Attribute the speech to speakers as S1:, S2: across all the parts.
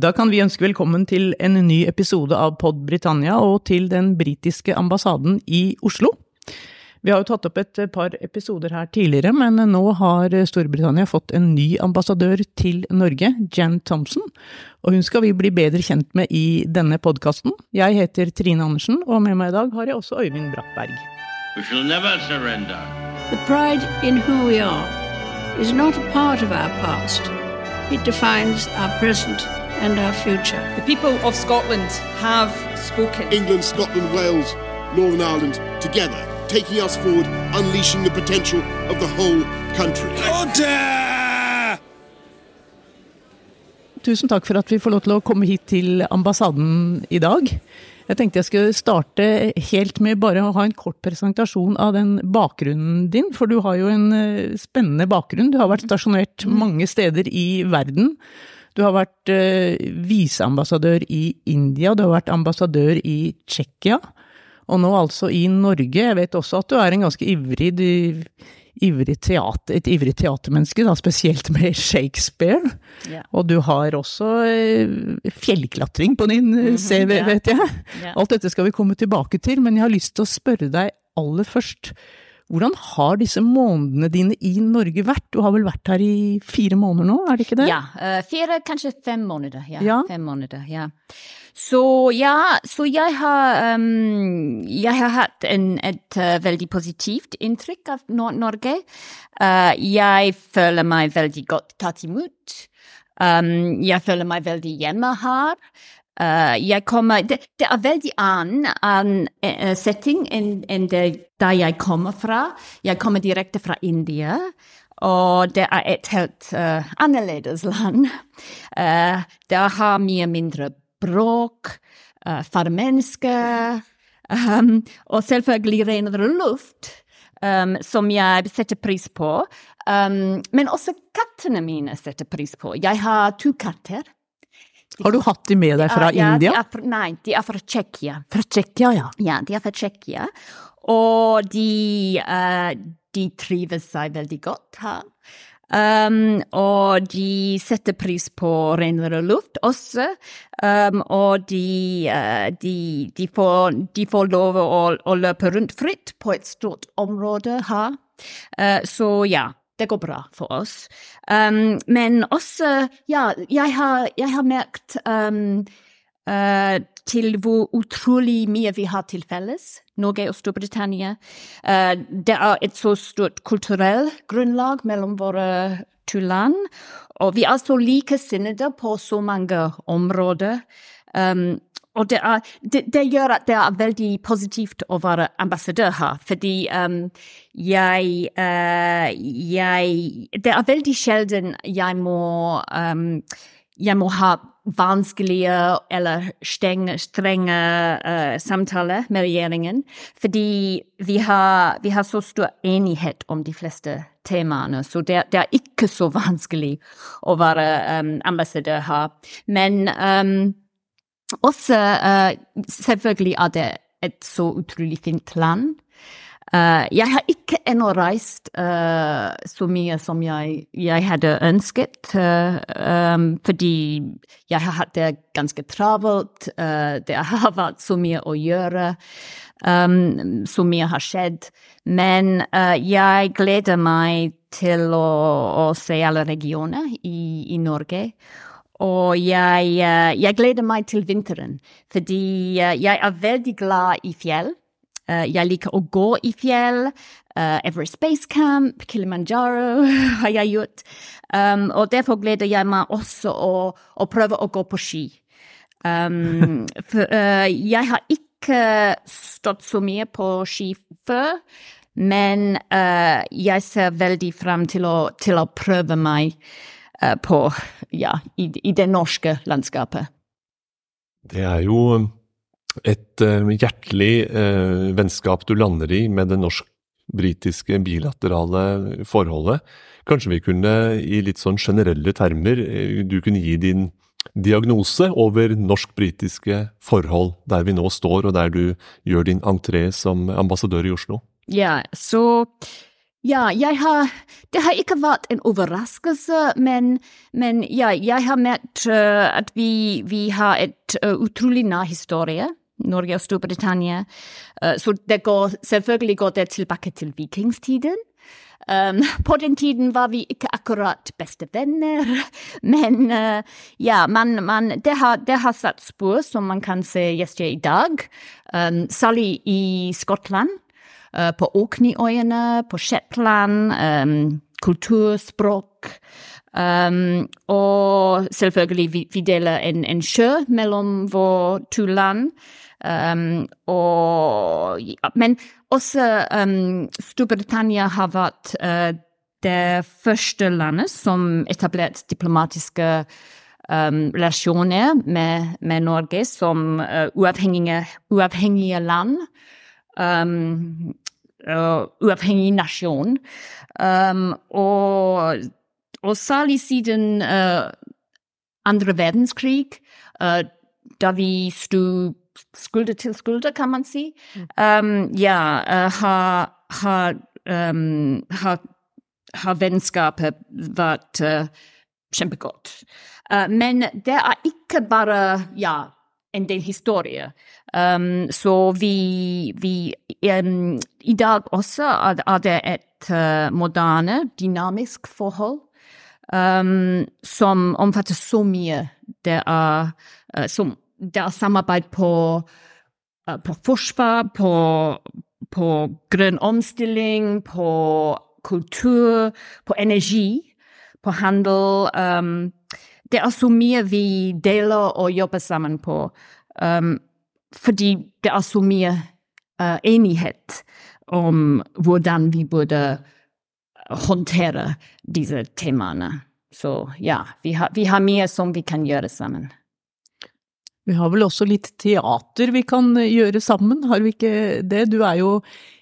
S1: Da kan vi ønske velkommen til en ny episode av Pod Britannia og til den britiske ambassaden i Oslo. Vi har jo tatt opp et par episoder her tidligere, men nå har Storbritannia fått en ny ambassadør til Norge, Jan Thompson, og hun skal vi bli bedre kjent med i denne podkasten. Jeg heter Trine Andersen, og med meg i dag har jeg også Øyvind Brattberg.
S2: We shall never surrender.
S3: The pride in who we are is not a part of our past. It defines our present and our future.
S4: The people of Scotland have spoken.
S5: England, Scotland, Wales, Northern Ireland together, taking us forward, unleashing the potential of the whole country.
S1: Tusen takk for at vi får lov til å komme hit til ambassaden i dag. Jeg tenkte jeg skulle starte helt med bare å ha en kort presentasjon av den bakgrunnen din, for du har jo en eh, spennende bakgrunn. Du har vært stasjonert mange steder i verden. Du har vært eh, viseambassadør i India, du har vært ambassadør i Tsjekkia, og nå altså i Norge. Jeg vet også at du er en ganske ivrig, du, ivrig teater, et ivrig teatermenneske, da, spesielt med Shakespeare.
S6: Yeah.
S1: Og du har også eh, fjellklatring på din eh, CV, vet jeg. Alt dette skal vi komme tilbake til, men jeg har lyst til å spørre deg aller først. Hvordan har disse månedene dine i Norge vært? Du har vel vært her i fire måneder nå, er det ikke det?
S6: Ja, eh, fire, kanskje fem måneder. Ja,
S1: Ja.
S6: fem måneder, ja. Så ja, så jeg har, um, jeg har hatt en, et uh, veldig positivt inntrykk av Nord Norge. Uh, jeg føler meg veldig godt tatt imot. Um, jeg føler meg veldig hjemme her. Eh, jeg kommer, det, det er veldig annen, eh, setting enn enn der jeg kommer fra. Jeg kommer direkte fra India. Og det er et helt uh, annerledes land. Uh, det har mye mindre bråk, uh, færre mennesker, um, og selvfølgelig renere luft, um, som jeg setter pris på. Um, men også kattene mine setter pris på. Jeg har to katter.
S1: Har du hatt de med deg fra
S6: ja,
S1: India?
S6: De er nei, de er fra Tsjekkia.
S1: Fra Tsjekkia, ja.
S6: Ja, de er fra Tsjekkia. Og de, eh, de trives seg veldig godt her. Um, og de setter pris på renere luft også. Um, og de, eh, de, de, får, de får lov å, å løpe rundt fritt på et stort område her. Uh, så ja, det går bra for oss. Um, men også, ja, jeg har, jeg har merket um, uh, til hvor utrolig mye vi har til felles, Norge og Storbritannia. Uh, det er et så stort kulturelt grunnlag mellom våre to land, og vi er så likesinnede på så mange områder. Um, og det, er, det, det gjør at det er veldig positivt å være ambassadør her, fordi um, jeg, eh, jeg Det er veldig sjelden jeg må um, jeg må ha vanskelige eller strenge, strenge eh, samtaler med regjeringen, fordi vi har, vi har så stor enighet om de fleste temaene, så det, det er ikke så vanskelig å være um, ambassadør her. Men også eh, selvfølgelig er det et så utrolig fint land. Eh, jeg har ikke ennå reist eh, så mye som jeg, jeg hadde ønsket, um, fordi jeg har hatt det ganske travelt. det har vært så mye å gjøre. Um, så mye har skjedd. Men jeg gleder meg til å, å se alle regioner i, i Norge. Og jeg, eh, jeg gleder meg til vinteren, fordi eh, jeg er veldig glad i fjell. Eh, jeg liker å gå i fjell. Every Everest Base Camp, Kilimanjaro har jeg gjort. Um, og derfor gleder jeg meg også å, å prøve å gå på ski. Um, for, uh, jeg har ikke stått så mye på ski før, men uh, jeg ser veldig frem til å, til å prøve meg på, ja, i, i det norske landskapet.
S7: Det er jo et eh, hjertelig eh, vennskap du lander i med det norsk-britiske bilaterale forholdet. Kanskje vi kunne i litt sånn generelle termer, eh, du kunne gi din diagnose over norsk-britiske forhold der vi nå står, og der du gjør din entré som ambassadør i Oslo?
S6: Ja, så Ja, har Det har ikke vært en overraskelse, men, men ja, jeg har merket uh, at vi, vi har et uh, utrolig nær historie. Norge og Storbritannia. Uh, så det går, selvfølgelig går det tilbake til vikingstiden. Um, på den tiden var vi ikke akkurat bestevenner, men uh, ja, man, man, det, har, det, har, satt spor som man kan se gjester i dag, um, særlig i Skottland, på Orkneyøyene, på Shetland, um, kulturspråk. Um, og selvfølgelig, vi, vi deler en, en sjø mellom våre to land. Um, og, ja, men også um, Storbritannia har vært uh, det første landet som etablerte diplomatiske relasjoner med, med, Norge som uh, uavhengige, uavhengige, land. Um, uh, uavhengig nasjon. Um, og, og, særlig siden uh, andre verdenskrig, uh, da vi sto skulder til skulder, kan man si. Um, ja, uh, har, har, um, har, har vennskapet vært kjempegodt. Men det er ikke bare ja, en del historie. Um, så vi, vi um, I dag også er det et uh, moderne, dynamisk forhold um, som omfatter så mye. Det er uh, som det er samarbeid på, uh, på forsvar, på, på grønn omstilling, på kultur, på energi, på handel. Um, det er så mye vi deler og jobber sammen på, um, fordi det er så mye uh, enighet om hvordan vi burde håndtere disse temaene. Så ja, vi har, vi har mye som vi kan gjøre sammen.
S1: Vi har vel også litt teater vi kan gjøre sammen, har vi ikke det? Du er jo,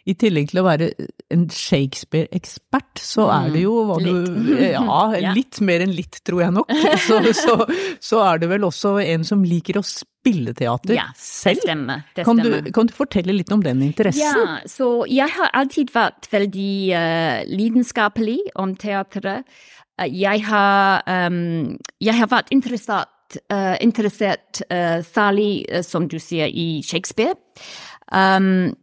S1: i tillegg til å være en Shakespeare-ekspert, så er det jo hva du Ja, litt mer enn litt, tror jeg nok. Så, så, så, er det vel også en som liker å spille teater
S6: ja,
S1: selv.
S6: Stemmer. Det
S1: kan,
S6: stemmer.
S1: Du, kan du fortelle litt om den interessen?
S6: Ja, så jeg har alltid vært veldig uh, lidenskapelig om teatret. Uh, jeg har, um, jeg har vært interessert uh, interessert uh, særlig, uh, som du sier, i Shakespeare. Um,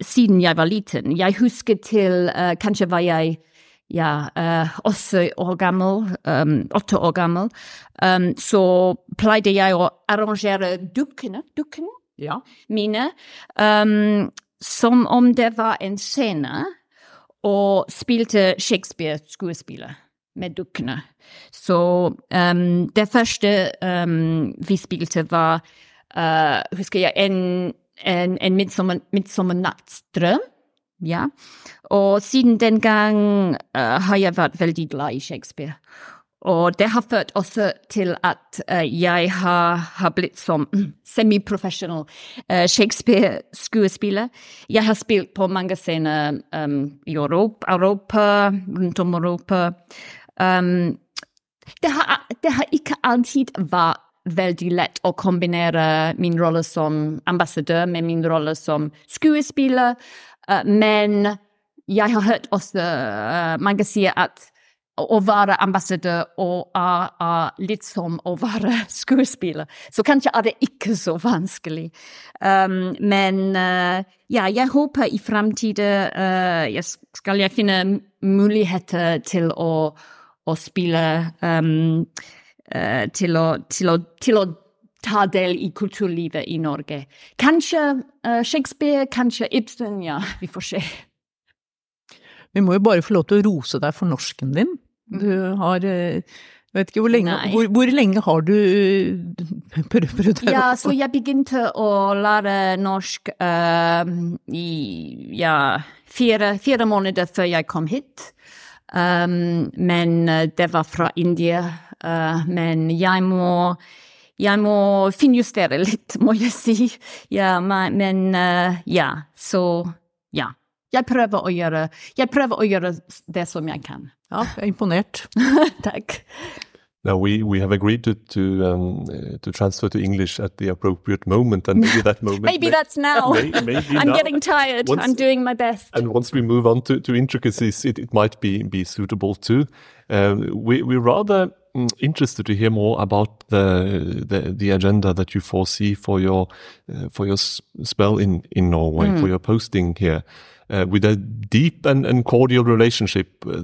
S6: siden jeg var liten. Jeg husker til Kanskje var jeg ja, åtte år gammel, um, åtte år gammel, um, så pleide jeg å arrangere dukkene, dukkene
S1: ja.
S6: mine um, som om det var en scene, og spilte Shakespeare-skuespiller med dukkene. Så um, det første um, vi spilte, var uh, Husker jeg en, en, en midtsommernattsdrøm. Ja. Og siden den gang uh, har jeg vært veldig glad i Shakespeare. Og det har ført også til at uh, jeg har, har, blitt som semiprofessional uh, Shakespeare-skuespiller. Jeg har spilt på mange scener um, i Europa, Europa, rundt om Europa. Um, det, har, det har ikke alltid vært veldig lett å kombinere min rolle som ambassadør med min rolle som skuespiller, uh, men jeg har hørt også uh, mange si at å være ambassadør og er, er, litt som å være skuespiller. Så kanskje er det ikke så vanskelig. Um, men uh, ja, jeg håper i fremtiden uh, skal jeg finne muligheter til å å spille um, uh, til, å, til, å, til, å, ta del i kulturlivet i Norge. Kanskje uh, Shakespeare, kanskje Ibsen, ja, vi får se.
S1: Vi må jo bare få lov til å rose deg for norsken din. Du har eh, vet ikke hvor lenge, hvor, hvor lenge har du prøvd det?
S6: Ja, så jeg begynte å lære norsk uh, i ja, fire, fire måneder før jeg kom hit. Um, men uh, det var fra India. Uh, men jeg må, jeg må finjustere litt, må jeg si. Ja, men uh, ja, så ja. Jeg prøver, gjøre, jeg prøver å gjøre det som jeg kan.
S1: Ja, jeg er imponert.
S6: Takk.
S7: Now we, we have agreed to to um, uh, to transfer to English at the appropriate moment, and maybe that moment.
S6: Maybe
S7: may-
S6: that's now.
S7: may- maybe
S6: I'm
S7: now.
S6: getting tired.
S7: Once-
S6: I'm doing my best.
S7: And once we move on to, to intricacies, it, it might be be suitable too. Um, we we're rather mm, interested to hear more about the the, the agenda that you foresee for your uh, for your spell in in Norway for your posting here. Uh, with a deep and, and cordial relationship, uh,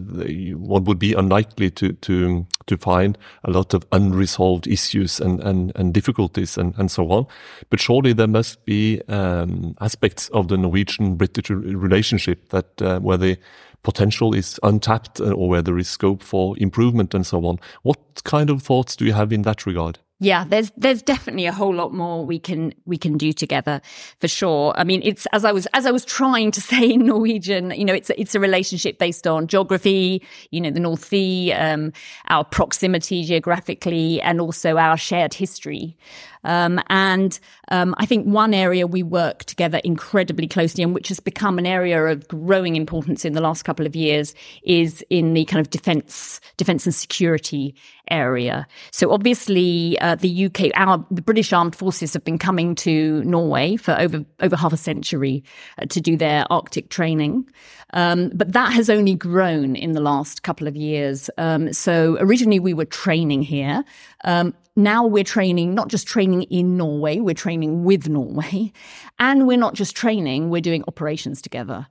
S7: one would be unlikely to to to find a lot of unresolved issues and and, and difficulties and, and so on. But surely there must be um, aspects of the Norwegian British relationship that uh, where the potential is untapped uh, or where there is scope for improvement and so on. What kind of thoughts do you have in that regard?
S6: Yeah, there's there's definitely a whole lot more we can we can do together for sure. I mean, it's as I was as I was trying to say in Norwegian, you know, it's it's a relationship based on geography, you know, the North Sea, um, our proximity geographically, and also our shared history. Um, and um, I think one area we work together incredibly closely, and which has become an area of growing importance in the last couple of years, is in the kind of defence, defence and security area. So obviously, uh, the UK, our the British Armed Forces have been coming to Norway for over over half a century uh, to do their Arctic training, um, but that has only grown in the last couple of years. Um, so originally we were training here. Um, now we're training, not just training in Norway, we're training with Norway. And we're not just training, we're doing operations together.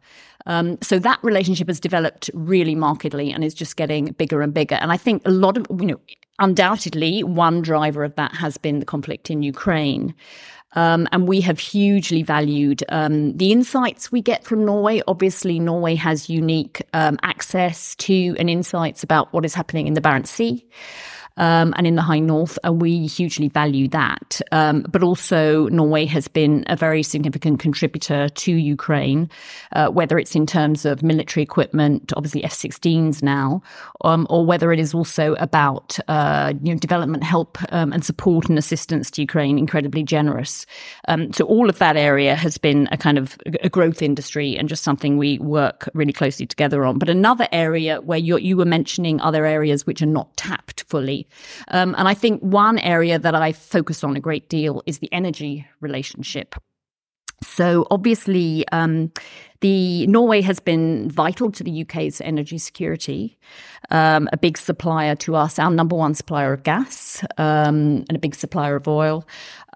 S6: Um, so that relationship has developed really markedly and is just getting bigger and bigger. And I think a lot of, you know, undoubtedly one driver of that has been the conflict in Ukraine. Um, and we have hugely valued um, the insights we get from Norway. Obviously, Norway has unique um, access to and insights about what is happening in the Barents Sea um, and in the high north, and we hugely value that. Um, but also, Norway has been a very significant contributor to Ukraine, uh, whether it's in terms of military equipment, obviously F-16s now, um, or whether it is also about uh, you know development help um, and support and assistance to Ukraine. Incredibly generous. Um, so all of that area has been a kind of a growth industry and just something we work really closely together on. But another area where you were mentioning other areas which are not tapped fully. Um, and I think one area that I focus on a great deal is the energy relationship. So obviously, um, the Norway has been vital to the UK's energy security. Um, a big supplier to us, our number one supplier of gas, um, and a big supplier of oil.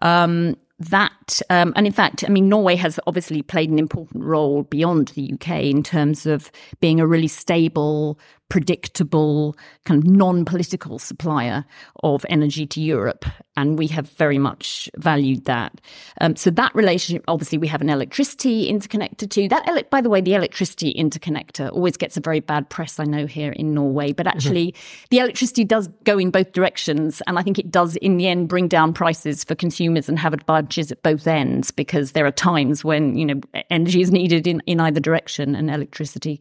S6: Um, that um, and in fact, I mean, Norway has obviously played an important role beyond the UK in terms of being a really stable, predictable, kind of non-political supplier of energy to Europe, and we have very much valued that. Um, so that relationship, obviously, we have an electricity interconnector too. That, ele- by the way, the electricity interconnector always gets a very bad press, I know, here in Norway, but actually, the electricity does go in both directions, and I think it does, in the end, bring down prices for consumers and have advantages at both ends because there are times when you know energy is needed in in either direction and electricity.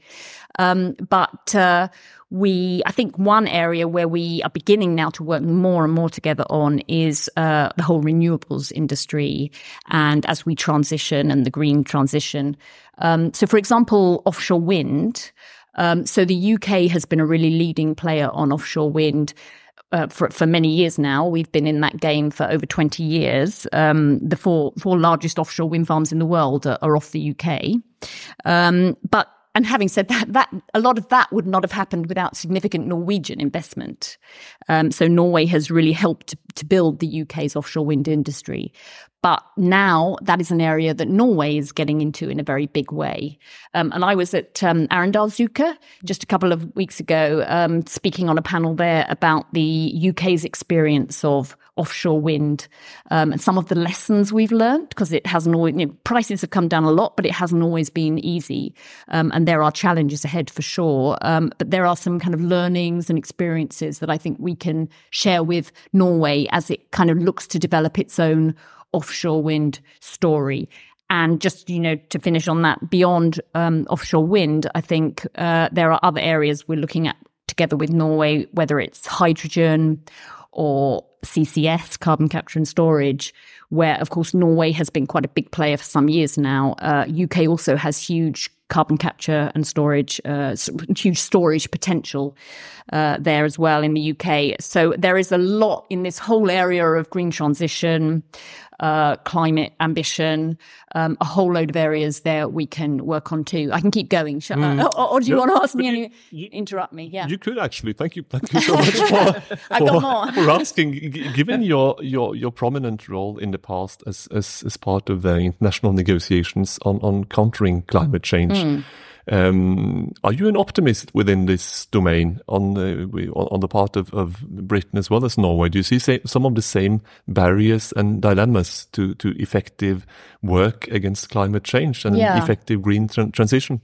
S6: Um, but uh, we, I think, one area where we are beginning now to work more and more together on is uh, the whole renewables industry, and as we transition and the green transition. Um, so, for example, offshore wind. Um, so the UK has been a really leading player on offshore wind. Uh, for for many years now, we've been in that game for over twenty years. Um, the four four largest offshore wind farms in the world are, are off the UK, um, but and having said that, that a lot of that would not have happened without significant Norwegian investment. Um, so Norway has really helped to build the UK's offshore wind industry. But now that is an area that Norway is getting into in a very big way. Um, and I was at um, Arendalsuka just a couple of weeks ago, um, speaking on a panel there about the UK's experience of offshore wind um, and some of the lessons we've learned because it hasn't always, you know, prices have come down a lot, but it hasn't always been easy. Um, and there are challenges ahead for sure. Um, but there are some kind of learnings and experiences that I think we can share with Norway as it kind of looks to develop its own offshore wind story. And just you know, to finish on that, beyond um, offshore wind, I think uh, there are other areas we're looking at together with Norway, whether it's hydrogen or CCS, carbon capture and storage, where of course Norway has been quite a big player for some years now. Uh, UK also has huge carbon capture and storage, uh, huge storage potential uh, there as well in the UK. So there is a lot in this whole area of green transition, uh, climate ambition, um, a whole load of areas there we can work on too. I can keep going. Shall I?
S7: Mm.
S6: Or, or do you
S7: Yeah,
S6: want to ask me
S7: but
S6: any? interrupt me? Yeah.
S7: You could actually. Thank you. Thank you so much for, for,
S6: more.
S7: for asking. Given your, your, your prominent role in the past as, as, as part of the international negotiations on, on countering climate change,
S6: Hmm.
S7: Um, are you an optimist within this domain on the, on the part of, of Britain as well as Norway? Do you see sa- some of the same barriers and dilemmas to, to effective work against climate change and
S6: Yeah.
S7: effective green tran- transition?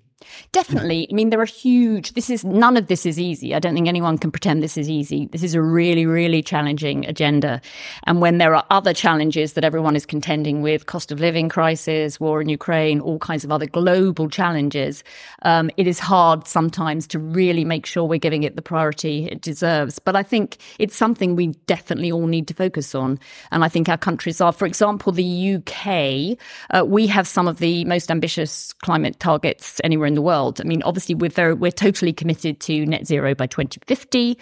S6: Definitely. I mean, there are huge, this is, none of this is easy. I don't think anyone can pretend this is easy. This is a really, really challenging agenda. And when there are other challenges that everyone is contending with, cost of living crisis, war in Ukraine, all kinds of other global challenges, um, it is hard sometimes to really make sure we're giving it the priority it deserves. But I think it's something we definitely all need to focus on. And I think our countries are, for example, the UK, uh, we have some of the most ambitious climate targets anywhere in the world. I mean, obviously, we're very, we're totally committed to net zero by 2050,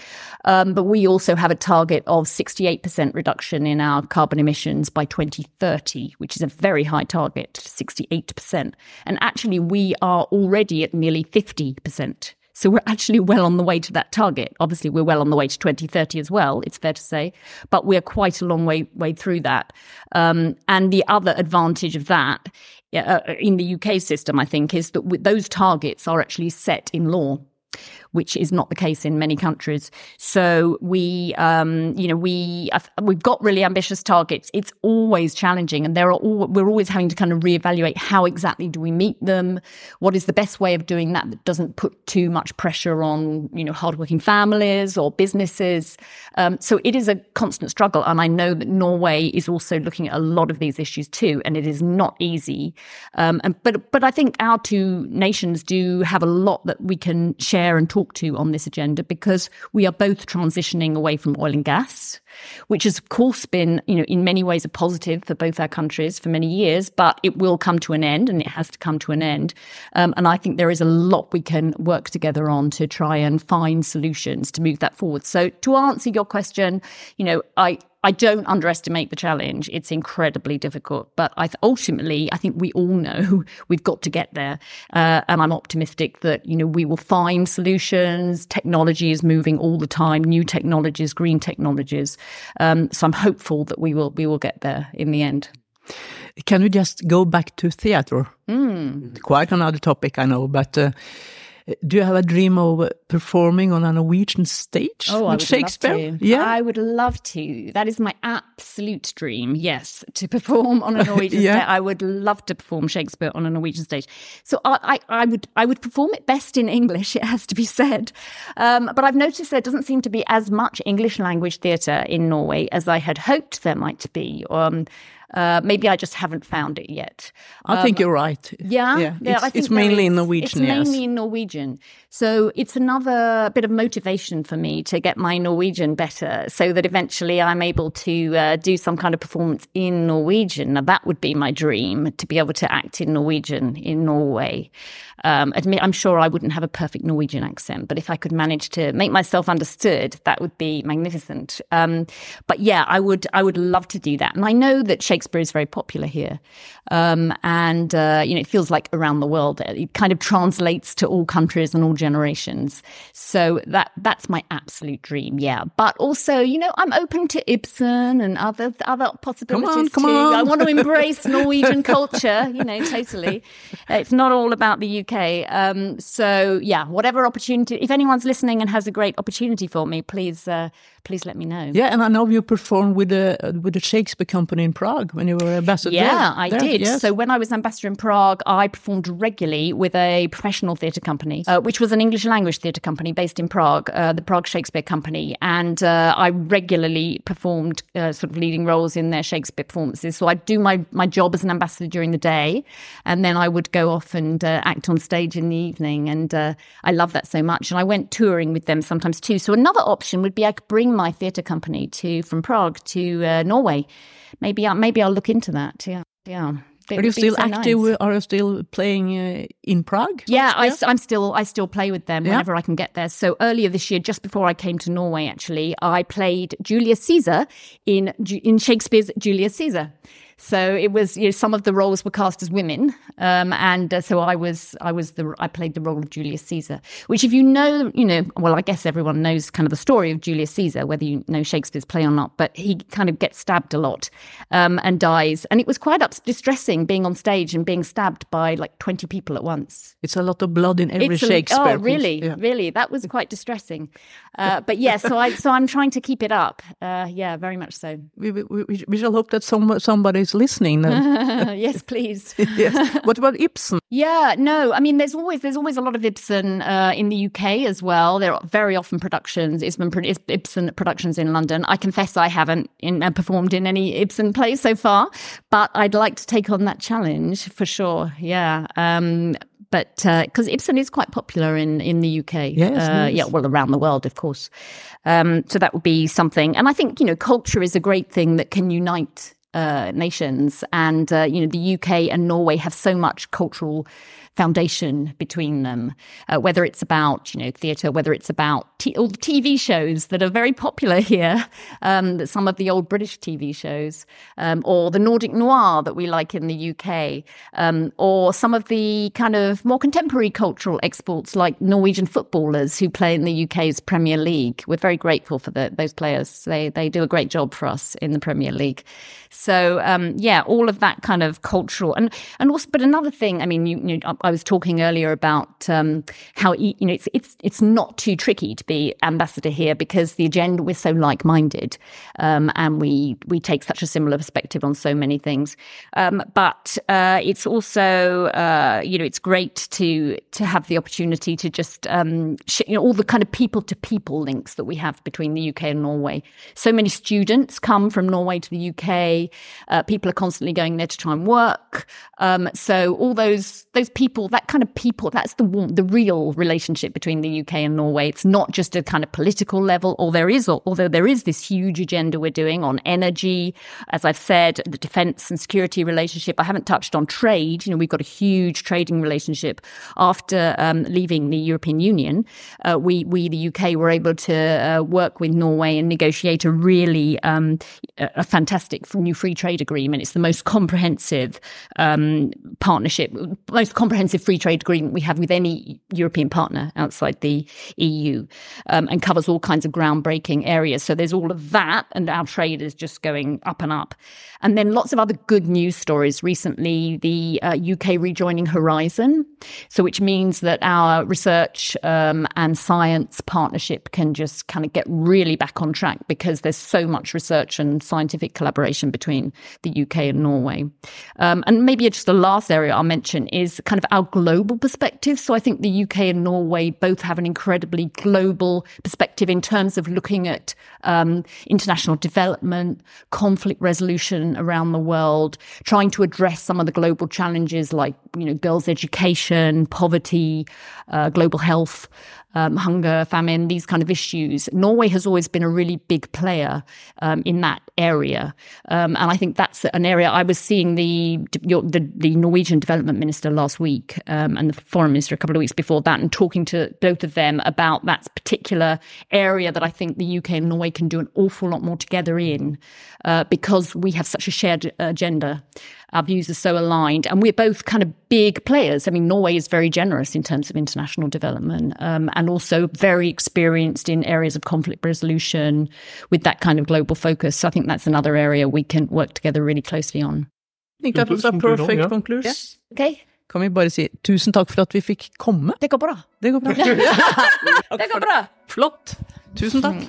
S6: um, but we also have a target of 68% reduction in our carbon emissions by 2030, which is a very high target, 68%. And actually, we are already at nearly 50%. So we're actually well on the way to that target. Obviously, we're well on the way to 2030 as well. It's fair to say, but we're quite a long way way through that. Um, and the other advantage of that uh, in the UK system, I think, is that those targets are actually set in law which is not the case in many countries. So we, um, you know, we we've got really ambitious targets. It's always challenging, and there are all, we're always having to kind of reevaluate how exactly do we meet them. What is the best way of doing that that doesn't put too much pressure on you know hardworking families or businesses. Um, so it is a constant struggle, and I know that Norway is also looking at a lot of these issues too, and it is not easy. Um, and but but I think our two nations do have a lot that we can share and talk to on this agenda because we are both transitioning away from oil and gas, which has of course been, you know, in many ways a positive for both our countries for many years, but it will come to an end and it has to come to an end. Um, and I think there is a lot we can work together on to try and find solutions to move that forward. So to answer your question, you know, I I don't underestimate the challenge. It's incredibly difficult, but I th- ultimately, I think we all know we've got to get there, uh, and I'm optimistic that you know we will find solutions. Technology is moving all the time, new technologies, green technologies. Um, so I'm hopeful that we will we will get there in the end.
S1: Can we just go back to theater?
S6: Mm.
S1: Quite another topic, I know, but uh, do you have a dream of performing on a Norwegian stage
S6: Oh,
S1: with Shakespeare? Yeah,
S6: I would love to. That is my absolute dream. Yes, to perform on a Norwegian
S1: Yeah.
S6: stage. I would love to perform Shakespeare on a Norwegian stage. So I, I, I would, I would perform it best in English. It has to be said. Um, but I've noticed there doesn't seem to be as much English language theatre in Norway as I had hoped there might be. Um, uh, maybe I just haven't found it yet.
S1: I think you're right.
S6: Yeah,
S1: yeah. It's,
S6: I think
S1: it's
S6: there
S1: mainly in. Norwegian.
S6: It's
S1: yes.
S6: mainly in Norwegian. So it's another bit of motivation for me to get my Norwegian better, so that eventually I'm able to uh, do some kind of performance in Norwegian. Now that would be my dream to be able to act in Norwegian in Norway. Um, admit, I'm sure I wouldn't have a perfect Norwegian accent, but if I could manage to make myself understood, that would be magnificent. Um, but yeah, I would, I would love to do that. And I know that Shakespeare is very popular here, um, and uh, you know, it feels like around the world. It kind of translates to all countries and all generations. So that that's my absolute dream. Yeah, but also, you know, I'm open to Ibsen and other other possibilities
S1: come
S6: too.
S1: on.
S6: I want to embrace Norwegian culture. You know, totally. It's not all about the UK. Um, so yeah, whatever opportunity. If anyone's listening and has a great opportunity for me, please uh, please let me know.
S1: Yeah, and I know you performed with the with the Shakespeare Company in Prague when you were ambassador.
S6: Yeah,
S1: there.
S6: I
S1: There,
S6: did.
S1: yes.
S6: So when I was ambassador in Prague, I performed regularly with a professional theatre company, uh, which was an English language theatre company based in Prague, uh, the Prague Shakespeare Company, and uh, I regularly performed uh, sort of leading roles in their Shakespeare performances. So I'd do my my job as an ambassador during the day, and then I would go off and uh, act on stage in the evening, and uh, I love that so much. And I went touring with them sometimes too. So another option would be I could bring my theatre company to from Prague to uh, Norway. Maybe I, maybe I'll look into that. Yeah, yeah. It
S1: Are you still
S6: so
S1: active?
S6: nice.
S1: Are you still playing uh, in Prague?
S6: Yeah, I, am still I still play with them
S1: Yeah.
S6: whenever I can get there. So earlier this year, just before I came to Norway, actually, I played Julius Caesar in in Shakespeare's Julius Caesar. So it was you know, some of the roles were cast as women, um, and uh, so I was I was the I played the role of Julius Caesar. Which, if you know, you know, well, I guess everyone knows kind of the story of Julius Caesar, whether you know Shakespeare's play or not. But he kind of gets stabbed a lot um, and dies, and it was quite ups- distressing being on stage and being stabbed by like twenty people at once.
S1: It's a lot of blood in every
S6: It's a-
S1: Shakespeare.
S6: Oh, really?
S1: Yeah.
S6: Really? That was quite distressing. Uh, but yeah, so I so I'm trying to keep it up. Uh, yeah, very much so.
S1: We, we, we, shall hope that some listening. Then.
S6: yes, please.
S1: yes. What about Ibsen?
S6: Yeah, no, I mean, there's always there's always a lot of Ibsen uh, in the UK as well. There are very often productions, Ibsen, Ibsen productions in London. I confess I haven't in, uh, performed in any Ibsen plays so far, but I'd like to take on that challenge for sure. Yeah. Um, but because Ibsen is quite popular in, in the UK,
S1: Yes,
S6: uh,
S1: yes.
S6: yeah, well, around the world, of course. Um, so that would be something. And I think, you know, culture is a great thing that can unite uh, nations. And, uh, you know, the UK and Norway have so much cultural foundation between them, uh, whether it's about, you know, theatre, whether it's about t- all the TV shows that are very popular here, um, some of the old British TV shows, um, or the Nordic noir that we like in the UK, um, or some of the kind of more contemporary cultural exports like Norwegian footballers who play in the UK's Premier League. We're very grateful for the, those players. They, they do a great job for us in the Premier League. Um, yeah, all of that kind of cultural and, and also, but another thing, I mean, you, you I was talking earlier about um, how you know it's it's it's not too tricky to be ambassador here because the agenda we're so like-minded, um, and we we take such a similar perspective on so many things. Um, but uh, it's also uh, you know it's great to to have the opportunity to just um, sh- you know all the kind of people to people links that we have between the UK and Norway. So many students come from Norway to the UK. Uh, people are constantly going there to try and work. Um, so all those those people, that kind of people, that's the the real relationship between the UK and Norway. It's not just a kind of political level, or there is, although there is this huge agenda we're doing on energy, as I've said, the defence and security relationship. I haven't touched on trade. You know, we've got a huge trading relationship after um, leaving the European Union. Uh, we we the UK were able to uh, work with Norway and negotiate a really um, a fantastic new free trade agreement. It's the most comprehensive um, partnership, most comprehensive free trade agreement we have with any European partner outside the EU, um, and covers all kinds of groundbreaking areas. So there's all of that, and our trade is just going up and up. And then lots of other good news stories. Recently, the uh, UK rejoining Horizon, so which means that our research um, and science partnership can just kind of get really back on track because there's so much research and scientific collaboration between the UK and Norway. Um, and maybe just the last area I'll mention is kind of our global perspective. So I think the UK and Norway both have an incredibly global perspective in terms of looking at um, international development, conflict resolution around the world, trying to address some of the global challenges like you know girls' education, poverty, uh, global health. Um, hunger, famine, these kind of issues. Norway has always been a really big player um, in that area, um, and I think that's an area. I was seeing the your, the, the Norwegian development minister last week um, and the foreign minister a couple of weeks before that, and talking to both of them about that particular area that I think the UK and Norway can do an awful lot more together in, uh, because we have such a shared agenda. Our views are so aligned, and we're both kind of big players. I mean, Norway is very generous in terms of international development, um, and also very experienced in areas of conflict resolution with that kind of global focus. So I think that's another area we can work together really closely on.
S1: I think that was a
S7: Conclusion,
S1: perfect
S7: ja.
S1: conclusion.
S6: Okay,
S1: Kan vi bare si tusen takk for at vi fikk komme?
S6: det går bra.
S1: Det går bra.
S6: Det går bra.
S1: Flott. Tusen takk.